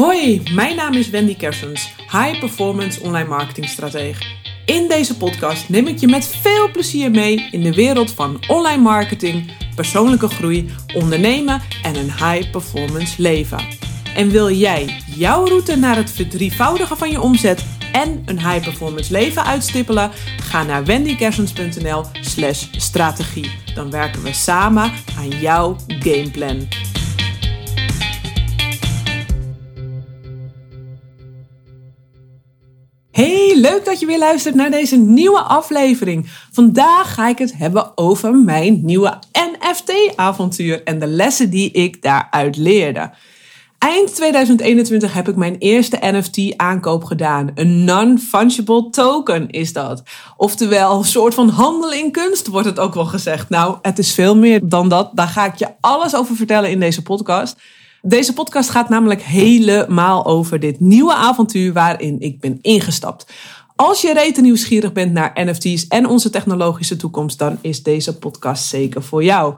Hoi, mijn naam is Wendy Kersens, High Performance Online Marketing Stratege. In deze podcast neem ik je met veel plezier mee in de wereld van online marketing, persoonlijke groei, ondernemen en een high performance leven. En wil jij jouw route naar het verdrievoudigen van je omzet en een high performance leven uitstippelen? Ga naar wendykersens.nl/slash strategie. Dan werken we samen aan jouw gameplan. Leuk dat je weer luistert naar deze nieuwe aflevering. Vandaag ga ik het hebben over mijn nieuwe NFT-avontuur en de lessen die ik daaruit leerde. Eind 2021 heb ik mijn eerste NFT-aankoop gedaan. Een non-fungible token is dat. Oftewel, een soort van handel in kunst wordt het ook wel gezegd. Nou, het is veel meer dan dat. Daar ga ik je alles over vertellen in deze podcast. Deze podcast gaat namelijk helemaal over dit nieuwe avontuur waarin ik ben ingestapt. Als je rete nieuwsgierig bent naar NFT's en onze technologische toekomst, dan is deze podcast zeker voor jou.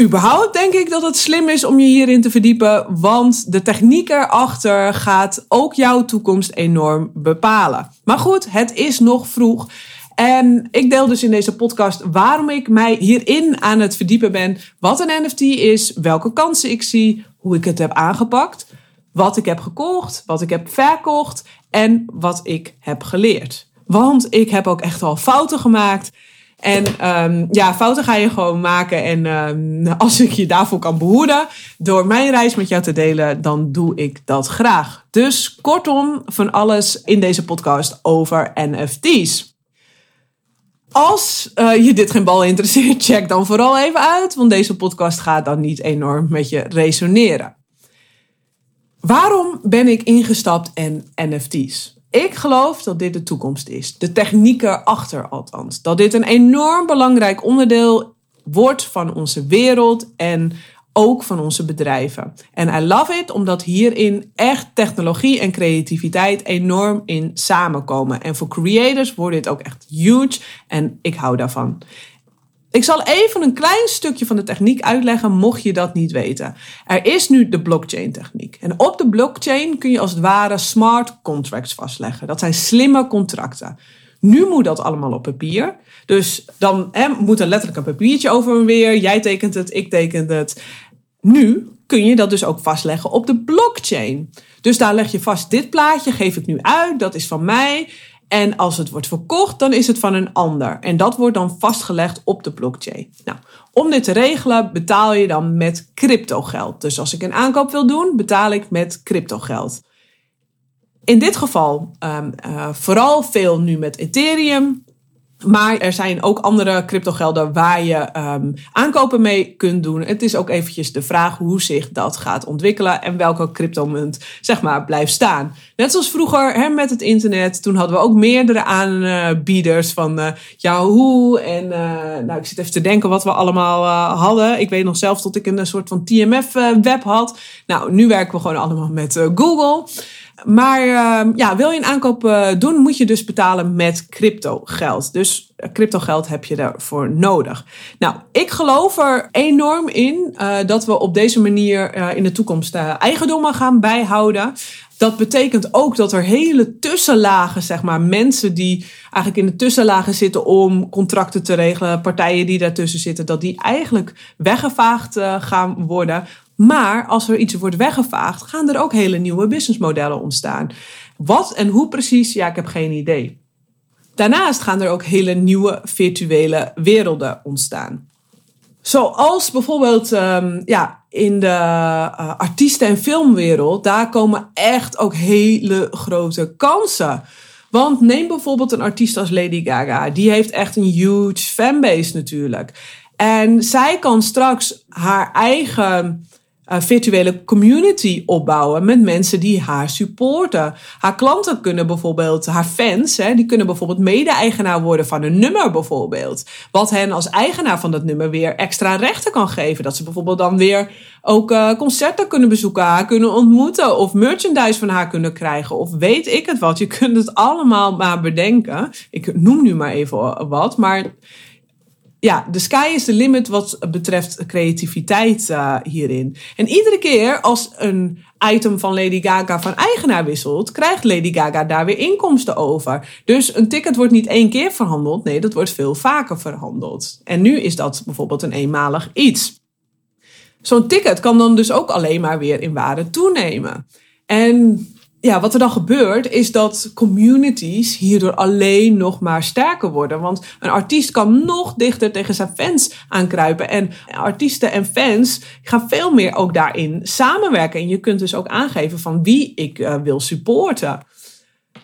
Überhaupt denk ik dat het slim is om je hierin te verdiepen, want de techniek erachter gaat ook jouw toekomst enorm bepalen. Maar goed, het is nog vroeg. En ik deel dus in deze podcast waarom ik mij hierin aan het verdiepen ben. Wat een NFT is, welke kansen ik zie, hoe ik het heb aangepakt, wat ik heb gekocht, wat ik heb verkocht en wat ik heb geleerd. Want ik heb ook echt al fouten gemaakt. En um, ja, fouten ga je gewoon maken. En um, als ik je daarvoor kan behoeden door mijn reis met jou te delen, dan doe ik dat graag. Dus kortom, van alles in deze podcast over NFT's. Als uh, je dit geen bal interesseert, check dan vooral even uit, want deze podcast gaat dan niet enorm met je resoneren. Waarom ben ik ingestapt in NFT's? Ik geloof dat dit de toekomst is. De techniek erachter althans. Dat dit een enorm belangrijk onderdeel wordt van onze wereld en ook van onze bedrijven. En I love it omdat hierin echt technologie en creativiteit enorm in samenkomen. En voor creators wordt dit ook echt huge en ik hou daarvan. Ik zal even een klein stukje van de techniek uitleggen, mocht je dat niet weten. Er is nu de blockchain-techniek. En op de blockchain kun je als het ware smart contracts vastleggen. Dat zijn slimme contracten. Nu moet dat allemaal op papier. Dus dan moet er letterlijk een papiertje over en weer. Jij tekent het, ik teken het. Nu kun je dat dus ook vastleggen op de blockchain. Dus daar leg je vast, dit plaatje geef ik nu uit, dat is van mij. En als het wordt verkocht, dan is het van een ander. En dat wordt dan vastgelegd op de blockchain. Nou, om dit te regelen betaal je dan met cryptogeld. Dus als ik een aankoop wil doen, betaal ik met cryptogeld. In dit geval um, uh, vooral veel nu met Ethereum. Maar er zijn ook andere cryptogelden waar je um, aankopen mee kunt doen. Het is ook eventjes de vraag hoe zich dat gaat ontwikkelen en welke cryptomunt zeg maar blijft staan. Net zoals vroeger hè, met het internet, toen hadden we ook meerdere aanbieders van uh, Yahoo en uh, nou ik zit even te denken wat we allemaal uh, hadden. Ik weet nog zelf tot ik een soort van TMF web had. Nou, nu werken we gewoon allemaal met Google. Maar uh, ja, wil je een aankoop uh, doen, moet je dus betalen met crypto geld. Dus uh, crypto geld heb je daarvoor nodig. Nou, ik geloof er enorm in uh, dat we op deze manier in de toekomst eigendommen gaan bijhouden. Dat betekent ook dat er hele tussenlagen, zeg maar, mensen die eigenlijk in de tussenlagen zitten om contracten te regelen, partijen die daartussen zitten, dat die eigenlijk weggevaagd gaan worden. Maar als er iets wordt weggevaagd, gaan er ook hele nieuwe businessmodellen ontstaan. Wat en hoe precies, ja, ik heb geen idee. Daarnaast gaan er ook hele nieuwe virtuele werelden ontstaan. Zoals bijvoorbeeld um, ja, in de uh, artiesten- en filmwereld, daar komen echt ook hele grote kansen. Want neem bijvoorbeeld een artiest als Lady Gaga, die heeft echt een huge fanbase natuurlijk. En zij kan straks haar eigen uh, virtuele community opbouwen met mensen die haar supporten. Haar klanten kunnen bijvoorbeeld, haar fans, hè, die kunnen bijvoorbeeld mede-eigenaar worden van een nummer bijvoorbeeld. Wat hen als eigenaar van dat nummer weer extra rechten kan geven. Dat ze bijvoorbeeld dan weer ook uh, concerten kunnen bezoeken, haar kunnen ontmoeten of merchandise van haar kunnen krijgen of weet ik het wat. Je kunt het allemaal maar bedenken. Ik noem nu maar even wat, maar ja, de sky is the limit wat betreft creativiteit uh, hierin. En iedere keer als een item van Lady Gaga van eigenaar wisselt, krijgt Lady Gaga daar weer inkomsten over. Dus een ticket wordt niet één keer verhandeld, nee, dat wordt veel vaker verhandeld. En nu is dat bijvoorbeeld een eenmalig iets. Zo'n ticket kan dan dus ook alleen maar weer in waarde toenemen. En ja, wat er dan gebeurt, is dat communities hierdoor alleen nog maar sterker worden. Want een artiest kan nog dichter tegen zijn fans aankruipen. En artiesten en fans gaan veel meer ook daarin samenwerken. En je kunt dus ook aangeven van wie ik uh, wil supporten.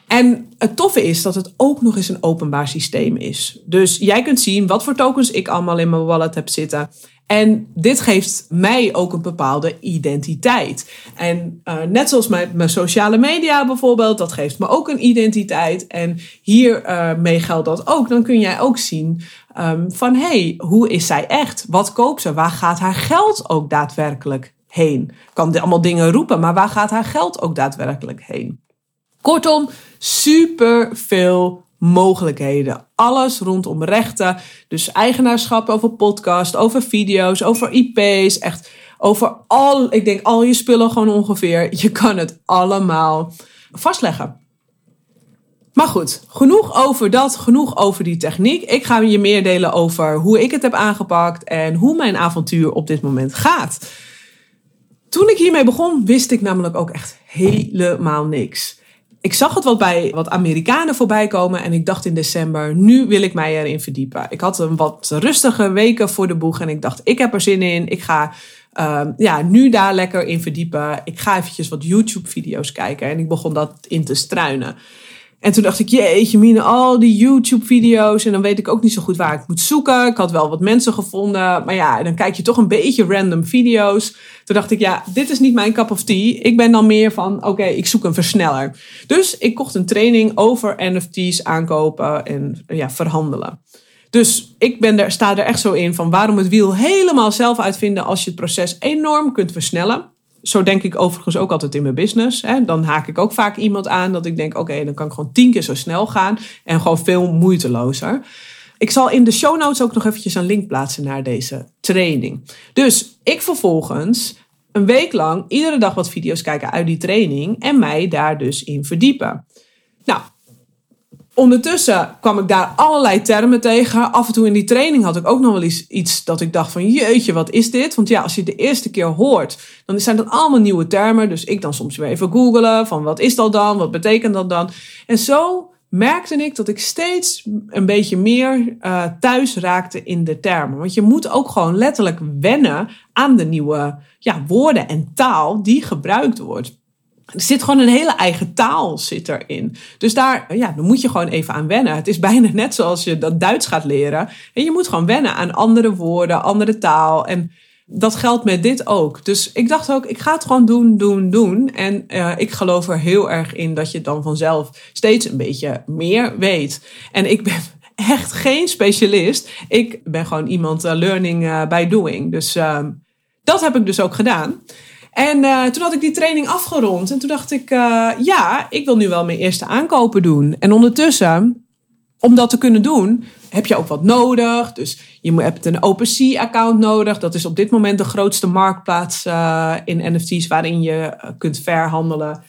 En het toffe is dat het ook nog eens een openbaar systeem is. Dus jij kunt zien wat voor tokens ik allemaal in mijn wallet heb zitten. En dit geeft mij ook een bepaalde identiteit. En uh, net zoals met mijn sociale media bijvoorbeeld, dat geeft me ook een identiteit. En hiermee uh, geldt dat ook. Dan kun jij ook zien um, van hey, hoe is zij echt? Wat koopt ze? Waar gaat haar geld ook daadwerkelijk heen? Kan allemaal dingen roepen, maar waar gaat haar geld ook daadwerkelijk heen? Kortom, super veel mogelijkheden. Alles rondom rechten. Dus eigenaarschap over podcast, over video's, over IP's. Echt over al, ik denk al je spullen gewoon ongeveer. Je kan het allemaal vastleggen. Maar goed, genoeg over dat, genoeg over die techniek. Ik ga je meer delen over hoe ik het heb aangepakt en hoe mijn avontuur op dit moment gaat. Toen ik hiermee begon, wist ik namelijk ook echt helemaal niks ik zag het wat bij wat Amerikanen voorbij komen en ik dacht in december, nu wil ik mij erin verdiepen. Ik had een wat rustige weken voor de boeg en ik dacht, ik heb er zin in. Ik ga uh, ja, nu daar lekker in verdiepen. Ik ga eventjes wat YouTube-video's kijken en ik begon dat in te struinen. En toen dacht ik, jeetje mine, al die YouTube-video's. En dan weet ik ook niet zo goed waar ik moet zoeken. Ik had wel wat mensen gevonden. Maar ja, dan kijk je toch een beetje random video's. Toen dacht ik, ja, dit is niet mijn cup of tea. Ik ben dan meer van, oké, ik zoek een versneller. Dus ik kocht een training over NFT's aankopen en ja, verhandelen. Dus ik ben er, sta er echt zo in van waarom het wiel helemaal zelf uitvinden als je het proces enorm kunt versnellen zo denk ik overigens ook altijd in mijn business. Hè. Dan haak ik ook vaak iemand aan dat ik denk: oké, dan kan ik gewoon tien keer zo snel gaan en gewoon veel moeitelozer. Ik zal in de show notes ook nog eventjes een link plaatsen naar deze training. Dus ik vervolgens een week lang iedere dag wat video's kijken uit die training en mij daar dus in verdiepen. Nou, Ondertussen kwam ik daar allerlei termen tegen. Af en toe in die training had ik ook nog wel iets, iets dat ik dacht van jeetje, wat is dit? Want ja, als je de eerste keer hoort, dan zijn dat allemaal nieuwe termen. Dus ik dan soms weer even googelen van wat is dat dan? Wat betekent dat dan? En zo merkte ik dat ik steeds een beetje meer uh, thuis raakte in de termen. Want je moet ook gewoon letterlijk wennen aan de nieuwe ja, woorden en taal die gebruikt wordt. Er zit gewoon een hele eigen taal zit erin. Dus daar, ja, dan moet je gewoon even aan wennen. Het is bijna net zoals je dat Duits gaat leren. En je moet gewoon wennen aan andere woorden, andere taal. En dat geldt met dit ook. Dus ik dacht ook, ik ga het gewoon doen, doen, doen. En uh, ik geloof er heel erg in dat je dan vanzelf steeds een beetje meer weet. En ik ben echt geen specialist. Ik ben gewoon iemand uh, learning uh, by doing. Dus ehm, dat heb ik dus ook gedaan. En uh, toen had ik die training afgerond. En toen dacht ik, uh, ja, ik wil nu wel mijn eerste aankopen doen. En ondertussen, om dat te kunnen doen, heb je ook wat nodig. Dus je hebt een OpenSea-account nodig. Dat is op dit moment de grootste marktplaats uh, in NFT's waarin je kunt verhandelen,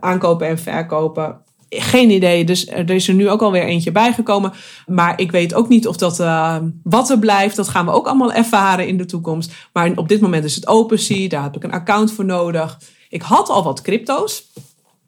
aankopen en verkopen geen idee. Dus er is er nu ook alweer eentje bijgekomen. Maar ik weet ook niet of dat uh, wat er blijft. Dat gaan we ook allemaal ervaren in de toekomst. Maar op dit moment is het OpenSea. Daar heb ik een account voor nodig. Ik had al wat crypto's.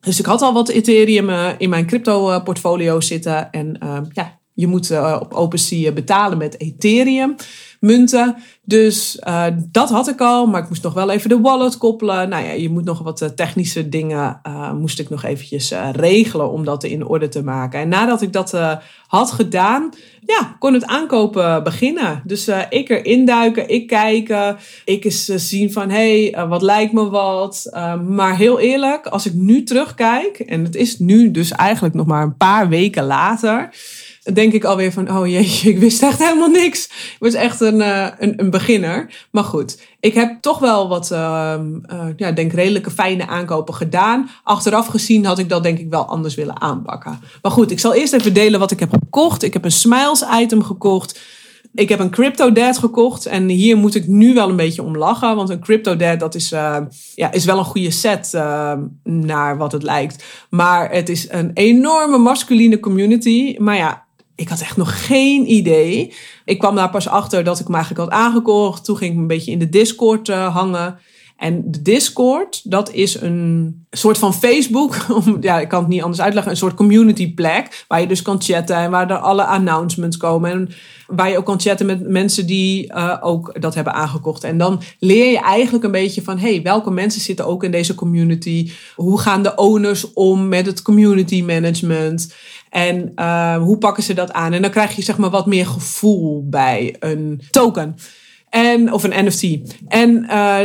Dus ik had al wat Ethereum uh, in mijn crypto portfolio zitten. En ja, je moet op OpenSea betalen met Ethereum munten. Dus uh, dat had ik al, maar ik moest nog wel even de wallet koppelen. Nou ja, je moet nog wat technische dingen, moest ik nog eventjes regelen om dat in orde te maken. En nadat ik dat had gedaan, ja, kon het aankopen beginnen. Dus ik erin duiken, ik kijken, ik eens zien van, hé, hey, wat lijkt me wat. maar heel eerlijk, als ik nu terugkijk, en het is nu dus eigenlijk nog maar een paar weken later denk ik alweer van, oh jeetje, ik wist echt helemaal niks. Ik was echt een, uh, een, een, beginner. Maar goed, ik heb toch wel wat, uh, ja, denk redelijke fijne aankopen gedaan. Achteraf gezien had ik dat denk ik wel anders willen aanpakken. Maar goed, ik zal eerst even delen wat ik heb gekocht. Ik heb een Smiles item gekocht. Ik heb een crypto dad gekocht en hier moet ik nu wel een beetje om lachen. Want een crypto dad, dat is, uh, ja, is wel een goede set uh, naar wat het lijkt. Maar het is een enorme masculine community. Maar ja, ik had echt nog geen idee. Ik kwam daar pas achter dat ik hem eigenlijk had aangekocht. Toen ging ik een beetje in de Discord uh, hangen. En de Discord, dat is een soort van Facebook. ja, ik kan het niet anders uitleggen. Een soort community plek. Waar je dus kan chatten en waar er alle announcements komen. En waar je ook kan chatten met mensen die uh, ook dat hebben aangekocht. En dan leer je eigenlijk een beetje van: hey, welke mensen zitten ook in deze community? Hoe gaan de owners om met het community management? En uh, hoe pakken ze dat aan? En dan krijg je zeg maar wat meer gevoel bij een token. En, of een NFT. En uh,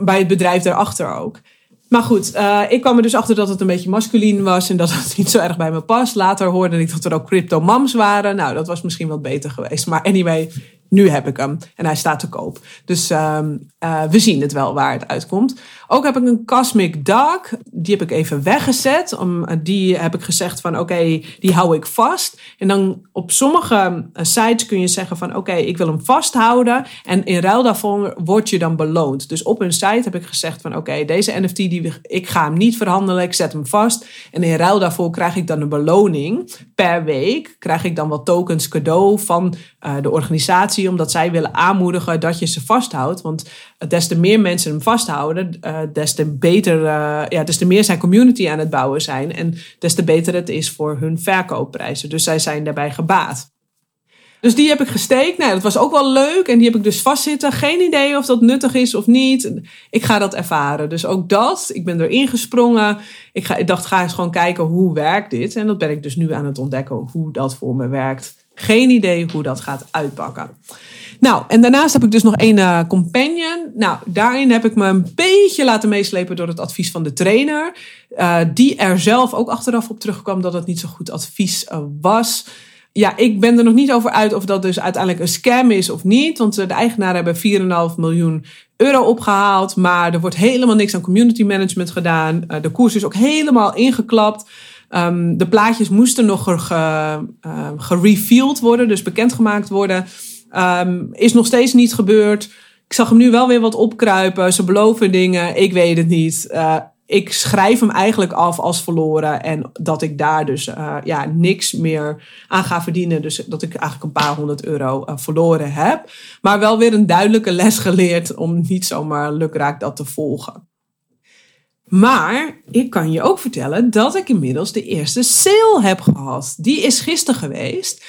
bij het bedrijf daarachter ook. Maar goed, uh, ik kwam er dus achter dat het een beetje masculien was en dat het niet zo erg bij me past. Later hoorde ik dat er ook crypto mams waren. Nou, dat was misschien wat beter geweest. Maar anyway, nu heb ik hem en hij staat te koop. Dus uh, uh, we zien het wel waar het uitkomt. Ook heb ik een Cosmic Dark. Die heb ik even weggezet. Om, die heb ik gezegd van oké, die hou ik vast. En dan op sommige sites kun je zeggen van oké, ik wil hem vasthouden. En in ruil daarvoor word je dan beloond. Dus op een site heb ik gezegd van oké, deze NFT, die, ik ga hem niet verhandelen. Ik zet hem vast. En in ruil daarvoor krijg ik dan een beloning. Per week krijg ik dan wat tokens cadeau van de organisatie. Omdat zij willen aanmoedigen dat je ze vasthoudt. Want des te meer mensen hem vasthouden, uh, des te beter, uh, ja, des te meer zijn community aan het bouwen zijn. En des te beter het is voor hun verkoopprijzen. Dus zij zijn daarbij gebaat. Dus die heb ik gesteekt. Nou, dat was ook wel leuk. En die heb ik dus vastzitten. Geen idee of dat nuttig is of niet. Ik ga dat ervaren. Dus ook dat. Ik ben erin gesprongen. Ik, ga, ik dacht, ga eens gewoon kijken hoe werkt dit. En dat ben ik dus nu aan het ontdekken hoe dat voor me werkt. Geen idee hoe dat gaat uitpakken. Nou, en daarnaast heb ik dus nog één uh, companion. Nou, daarin heb ik me een beetje laten meeslepen door het advies van de trainer. Uh, die er zelf ook achteraf op terugkwam dat het niet zo goed advies uh, was. Ja, ik ben er nog niet over uit of dat dus uiteindelijk een scam is of niet. Want de eigenaren hebben 4,5 miljoen euro opgehaald. Maar er wordt helemaal niks aan community management gedaan. de koers is ook helemaal ingeklapt. Um, de plaatjes moesten nog gereveeld worden, dus bekendgemaakt worden. Um, is nog steeds niet gebeurd. Ik zag hem nu wel weer wat opkruipen. Ze beloven dingen. Ik weet het niet. Uh, ik schrijf hem eigenlijk af als verloren. En dat ik daar dus uh, ja, niks meer aan ga verdienen. Dus dat ik eigenlijk een paar honderd euro verloren heb. Maar wel weer een duidelijke les geleerd om niet zomaar lukraak dat te volgen. Maar ik kan je ook vertellen dat ik inmiddels de eerste sale heb gehad. Die is gisteren geweest.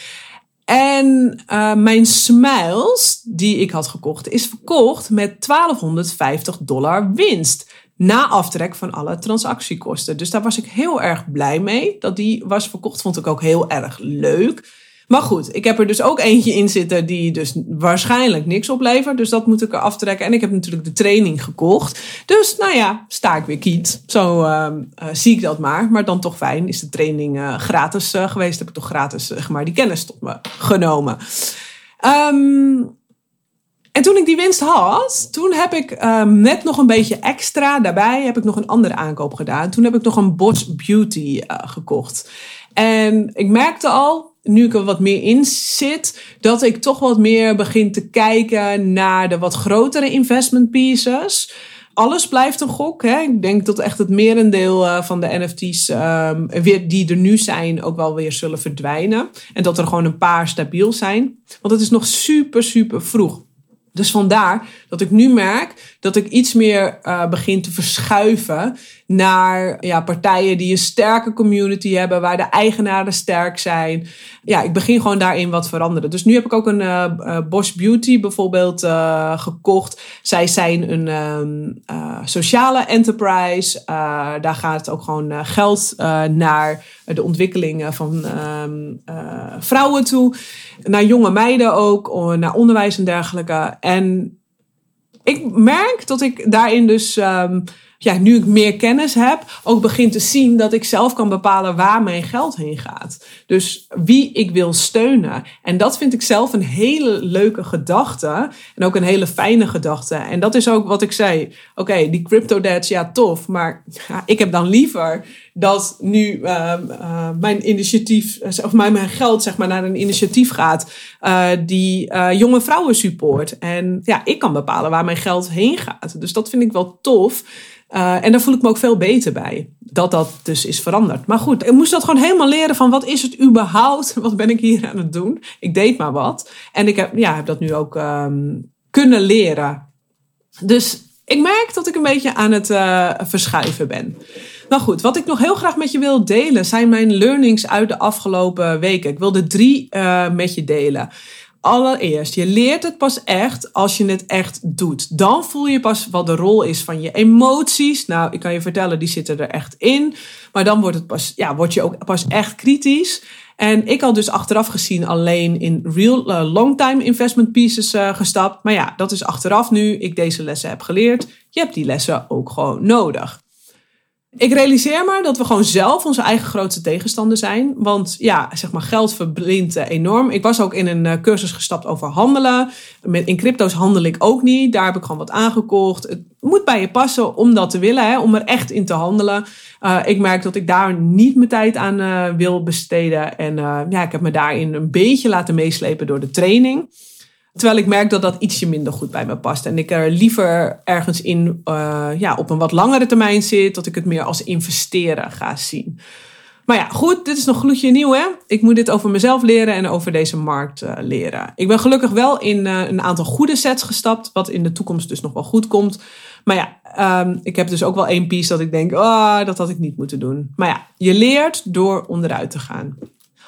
En uh, mijn Smiles, die ik had gekocht, is verkocht met 1250 dollar winst. Na aftrek van alle transactiekosten. Dus daar was ik heel erg blij mee. Dat die was verkocht, vond ik ook heel erg leuk. Maar goed, ik heb er dus ook eentje in zitten die dus waarschijnlijk niks oplevert. Dus dat moet ik er aftrekken. En ik heb natuurlijk de training gekocht. Dus nou ja, sta ik weer kiet. Zo uh, uh, zie ik dat maar. Maar dan toch fijn. Is de training uh, gratis geweest. Heb ik toch gratis maar, die kennis tot me genomen. Um, en toen ik die winst had, toen heb ik um, net nog een beetje extra daarbij, heb ik nog een andere aankoop gedaan. Toen heb ik nog een Bosch Beauty gekocht. En ik merkte al, nu ik er wat meer in zit, dat ik toch wat meer begin te kijken naar de wat grotere investment pieces. Alles blijft een gok. Hè? Ik denk dat echt het merendeel uh, van de NFT's um, weer, die er nu zijn ook wel weer zullen verdwijnen. En dat er gewoon een paar stabiel zijn. Want het is nog super, super vroeg. Dus vandaar dat ik nu merk dat ik iets meer uh, begin te verschuiven naar ja, partijen die een sterke community hebben, waar de eigenaren sterk zijn. Ja, ik begin gewoon daarin wat veranderen. Dus nu heb ik ook een uh, Bosch Beauty bijvoorbeeld uh, gekocht. Zij zijn een um, sociale enterprise. daar gaat ook gewoon geld naar de ontwikkeling van um, vrouwen toe. Naar jonge meiden ook, naar onderwijs en dergelijke. En ik ik merk dat ik daarin dus ehm, ja, nu ik meer kennis heb, ook begin te zien dat ik zelf kan bepalen waar mijn geld heen gaat. Dus wie ik wil steunen. En dat vind ik zelf een hele leuke gedachte. En ook een hele fijne gedachte. En dat is ook wat ik zei. Oké, die crypto dads, ja, tof. Maar ik heb dan liever dat nu uh, mijn initiatief, of mijn, mijn geld zeg maar naar een initiatief gaat uh, die jonge vrouwen support. En ja, ik kan bepalen waar mijn geld heen gaat. Dus dat vind ik wel tof. En daar voel ik me ook veel beter bij. Dat dat dus is veranderd. Maar goed, ik moest dat gewoon helemaal leren van wat is het überhaupt? Wat ben ik hier aan het doen? Ik deed maar wat. En ik heb, ja, heb dat nu ook um, kunnen leren. Dus ik merk dat ik een beetje aan het verschuiven ben. Nou goed, wat ik nog heel graag met je wil delen zijn mijn learnings uit de afgelopen weken. Ik wilde drie uh, met je delen allereerst, je leert het pas echt als je het echt doet. Dan voel je pas wat de rol is van je emoties. Nou, ik kan je vertellen, die zitten er echt in. Maar dan wordt, het pas, ja, word je ook pas echt kritisch. En ik had dus achteraf gezien alleen in real uh, long time investment pieces uh, gestapt. Maar ja, dat is achteraf nu ik deze lessen heb geleerd. Je hebt die lessen ook gewoon nodig. Ik realiseer me dat we gewoon zelf onze eigen grootste tegenstander zijn. Want ja, zeg maar, geld verblindt enorm. Ik was ook in een eh, cursus gestapt over handelen. Met, in crypto's handel ik ook niet. Daar heb ik gewoon wat aangekocht. Het moet bij je passen om dat te willen, hè, om er echt in te handelen. Uh, ik merk dat ik daar niet mijn tijd aan wil besteden. En ja, ik heb me daarin een beetje laten meeslepen door de training. Terwijl ik merk dat dat ietsje minder goed bij me past. En ik er liever ergens in uh, ja, op een wat langere termijn zit. Dat ik het meer als investeren ga zien. Maar ja, goed, dit is nog gloedje nieuw hè. Ik moet dit over mezelf leren en over deze markt uh, leren. Ik ben gelukkig wel in uh, een aantal goede sets gestapt. Wat in de toekomst dus nog wel goed komt. Maar ja, um, ik heb dus ook wel één piece dat ik denk, oh, dat had ik niet moeten doen. Maar ja, je leert door onderuit te gaan.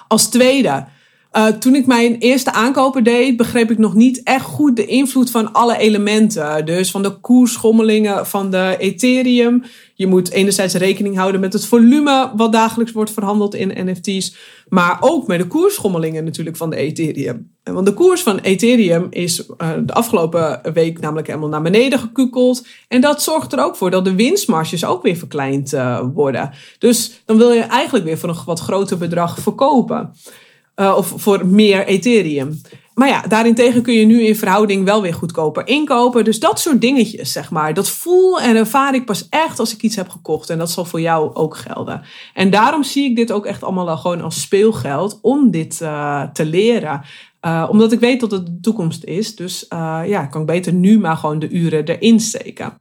Als tweede, uh, toen ik mijn eerste aankopen deed, begreep ik nog niet echt goed de invloed van alle elementen. Dus van de koersschommelingen van de Ethereum. Je moet enerzijds rekening houden met het volume wat dagelijks wordt verhandeld in NFT's. Maar ook met de koersschommelingen natuurlijk van de Ethereum. Want de koers van Ethereum is uh, de afgelopen week namelijk helemaal naar beneden gekukeld. En dat zorgt er ook voor dat de winstmarges ook weer verkleind uh, worden. Dus dan wil je eigenlijk weer voor een wat groter bedrag verkopen. Uh, of voor meer Ethereum. Maar ja, daarentegen kun je nu in verhouding wel weer goedkoper inkopen. Dus dat soort dingetjes, zeg maar. Dat voel en ervaar ik pas echt als ik iets heb gekocht. En dat zal voor jou ook gelden. En daarom zie ik dit ook echt allemaal gewoon als speelgeld om dit uh, te leren. Uh, omdat ik weet dat het de toekomst is. Dus ja, kan ik beter nu maar gewoon de uren erin steken.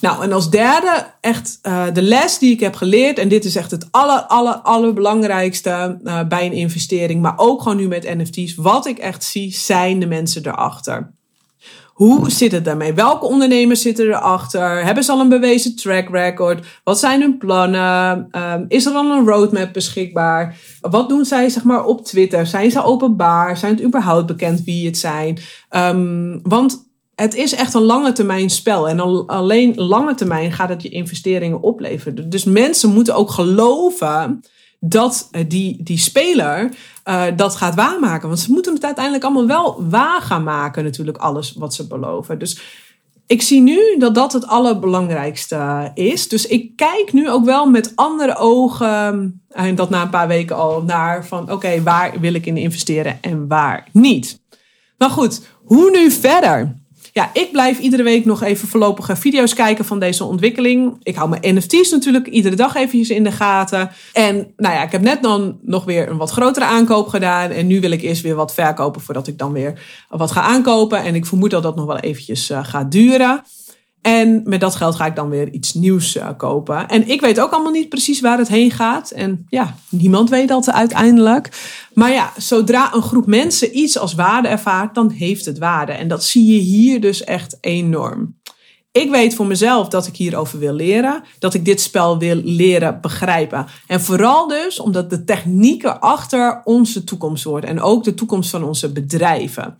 Nou, en als derde echt uh, de les die ik heb geleerd. En dit is echt het aller, aller, allerbelangrijkste uh, bij een investering. Maar ook gewoon nu met NFT's. Wat ik echt zie, zijn de mensen erachter. Hoe zit het daarmee? Welke ondernemers zitten erachter? Hebben ze al een bewezen track record? Wat zijn hun plannen? Um, is er al een roadmap beschikbaar? Wat doen zij zeg maar, op Twitter? Zijn ze openbaar? Zijn het überhaupt bekend wie het zijn? Um, want het is echt een lange termijn spel. En alleen lange termijn gaat het je investeringen opleveren. Dus mensen moeten ook geloven dat eh, die, die speler uh, dat gaat waarmaken. Want ze moeten het uiteindelijk allemaal wel waar gaan maken, natuurlijk, alles wat ze beloven. Dus ik zie nu dat dat het allerbelangrijkste is. Dus ik kijk nu ook wel met andere ogen, en dat na een paar weken al, naar van oké, waar wil ik in investeren en waar niet. Maar goed, hoe nu verder? Ja, ik blijf iedere week nog even voorlopige video's kijken van deze ontwikkeling. Ik hou mijn NFT's natuurlijk iedere dag eventjes in de gaten. En nou ja, ik heb net dan nog weer een wat grotere aankoop gedaan. En nu wil ik eerst weer wat verkopen voordat ik dan weer wat ga aankopen. En ik vermoed dat dat nog wel eventjes uh, gaat duren. En met dat geld ga ik dan weer iets nieuws uh, kopen. En ik weet ook allemaal niet precies waar het heen gaat. En ja, niemand weet dat uiteindelijk. Maar ja, zodra een groep mensen iets als waarde ervaart, dan heeft het waarde. En dat zie je hier dus echt enorm. Ik weet voor mezelf dat ik hierover wil leren. Dat ik dit spel wil leren begrijpen. En vooral dus omdat de technieken achter onze toekomst worden. En ook de toekomst van onze bedrijven.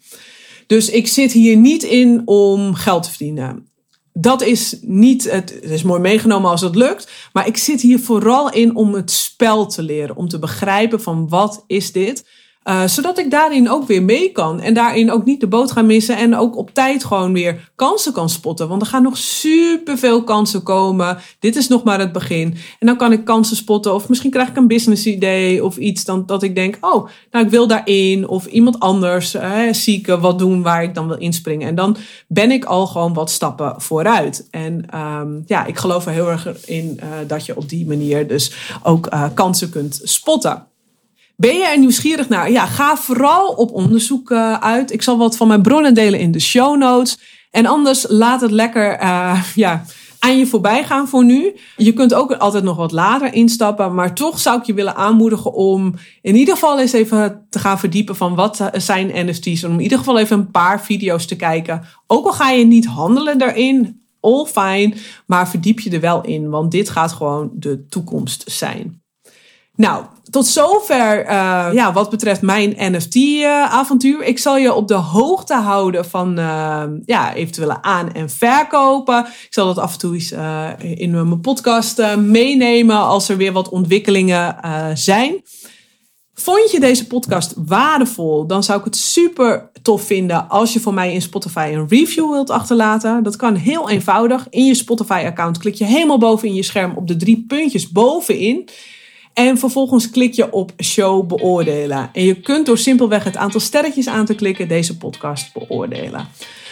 Dus ik zit hier niet in om geld te verdienen dat is niet, het, is mooi meegenomen als het lukt. Maar ik zit hier vooral in om het spel te leren. Om te begrijpen van wat is dit? Uh, zodat ik daarin ook weer mee kan. En daarin ook niet de boot ga missen. En ook op tijd gewoon weer kansen kan spotten. Want er gaan nog superveel kansen komen. Dit is nog maar het begin. En dan kan ik kansen spotten. Of misschien krijg ik een business idee of iets. Dan, dat ik denk, oh, nou ik wil daarin. Of iemand anders uh, zieken wat doen waar ik dan wil inspringen. En dan ben ik al gewoon wat stappen vooruit. En um, ja, ik geloof er heel erg in uh, dat je op die manier dus ook kansen kunt spotten. Ben je er nieuwsgierig naar? Ja, ga vooral op onderzoek uh, uit. Ik zal wat van mijn bronnen delen in de show notes. En anders laat het lekker uh, ja, aan je voorbij gaan voor nu. Je kunt ook altijd nog wat later instappen. Maar toch zou ik je willen aanmoedigen om in ieder geval eens even te gaan verdiepen van wat zijn NFT's. Om in ieder geval even een paar video's te kijken. Ook al ga je niet handelen daarin, all fine. Maar verdiep je er wel in, want dit gaat gewoon de toekomst zijn. Nou, tot zover uh, ja, wat betreft mijn NFT-avontuur. Ik zal je op de hoogte houden van uh, ja, eventuele aan- en verkopen. Ik zal dat af en toe uh, in mijn podcast meenemen als er weer wat ontwikkelingen zijn. Vond je deze podcast waardevol? Dan zou ik het super tof vinden als je voor mij in Spotify een review wilt achterlaten. Dat kan heel eenvoudig. In je Spotify-account klik je helemaal boven in je scherm op de drie puntjes bovenin. En vervolgens klik je op show beoordelen. En je kunt door simpelweg het aantal sterretjes aan te klikken deze podcast beoordelen.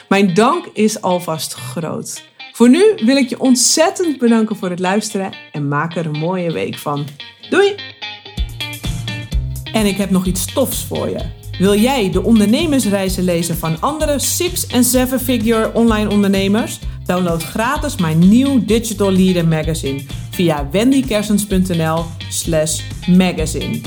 Mijn dank is alvast groot. Voor nu wil ik je ontzettend bedanken voor het luisteren en maak er een mooie week van. Doei! En ik heb nog iets tofs voor je. Wil jij de ondernemersreizen lezen van andere 6- en 7-figure online ondernemers? Download gratis mijn nieuw Digital Leader Magazine via wendykersens.nl slash magazine.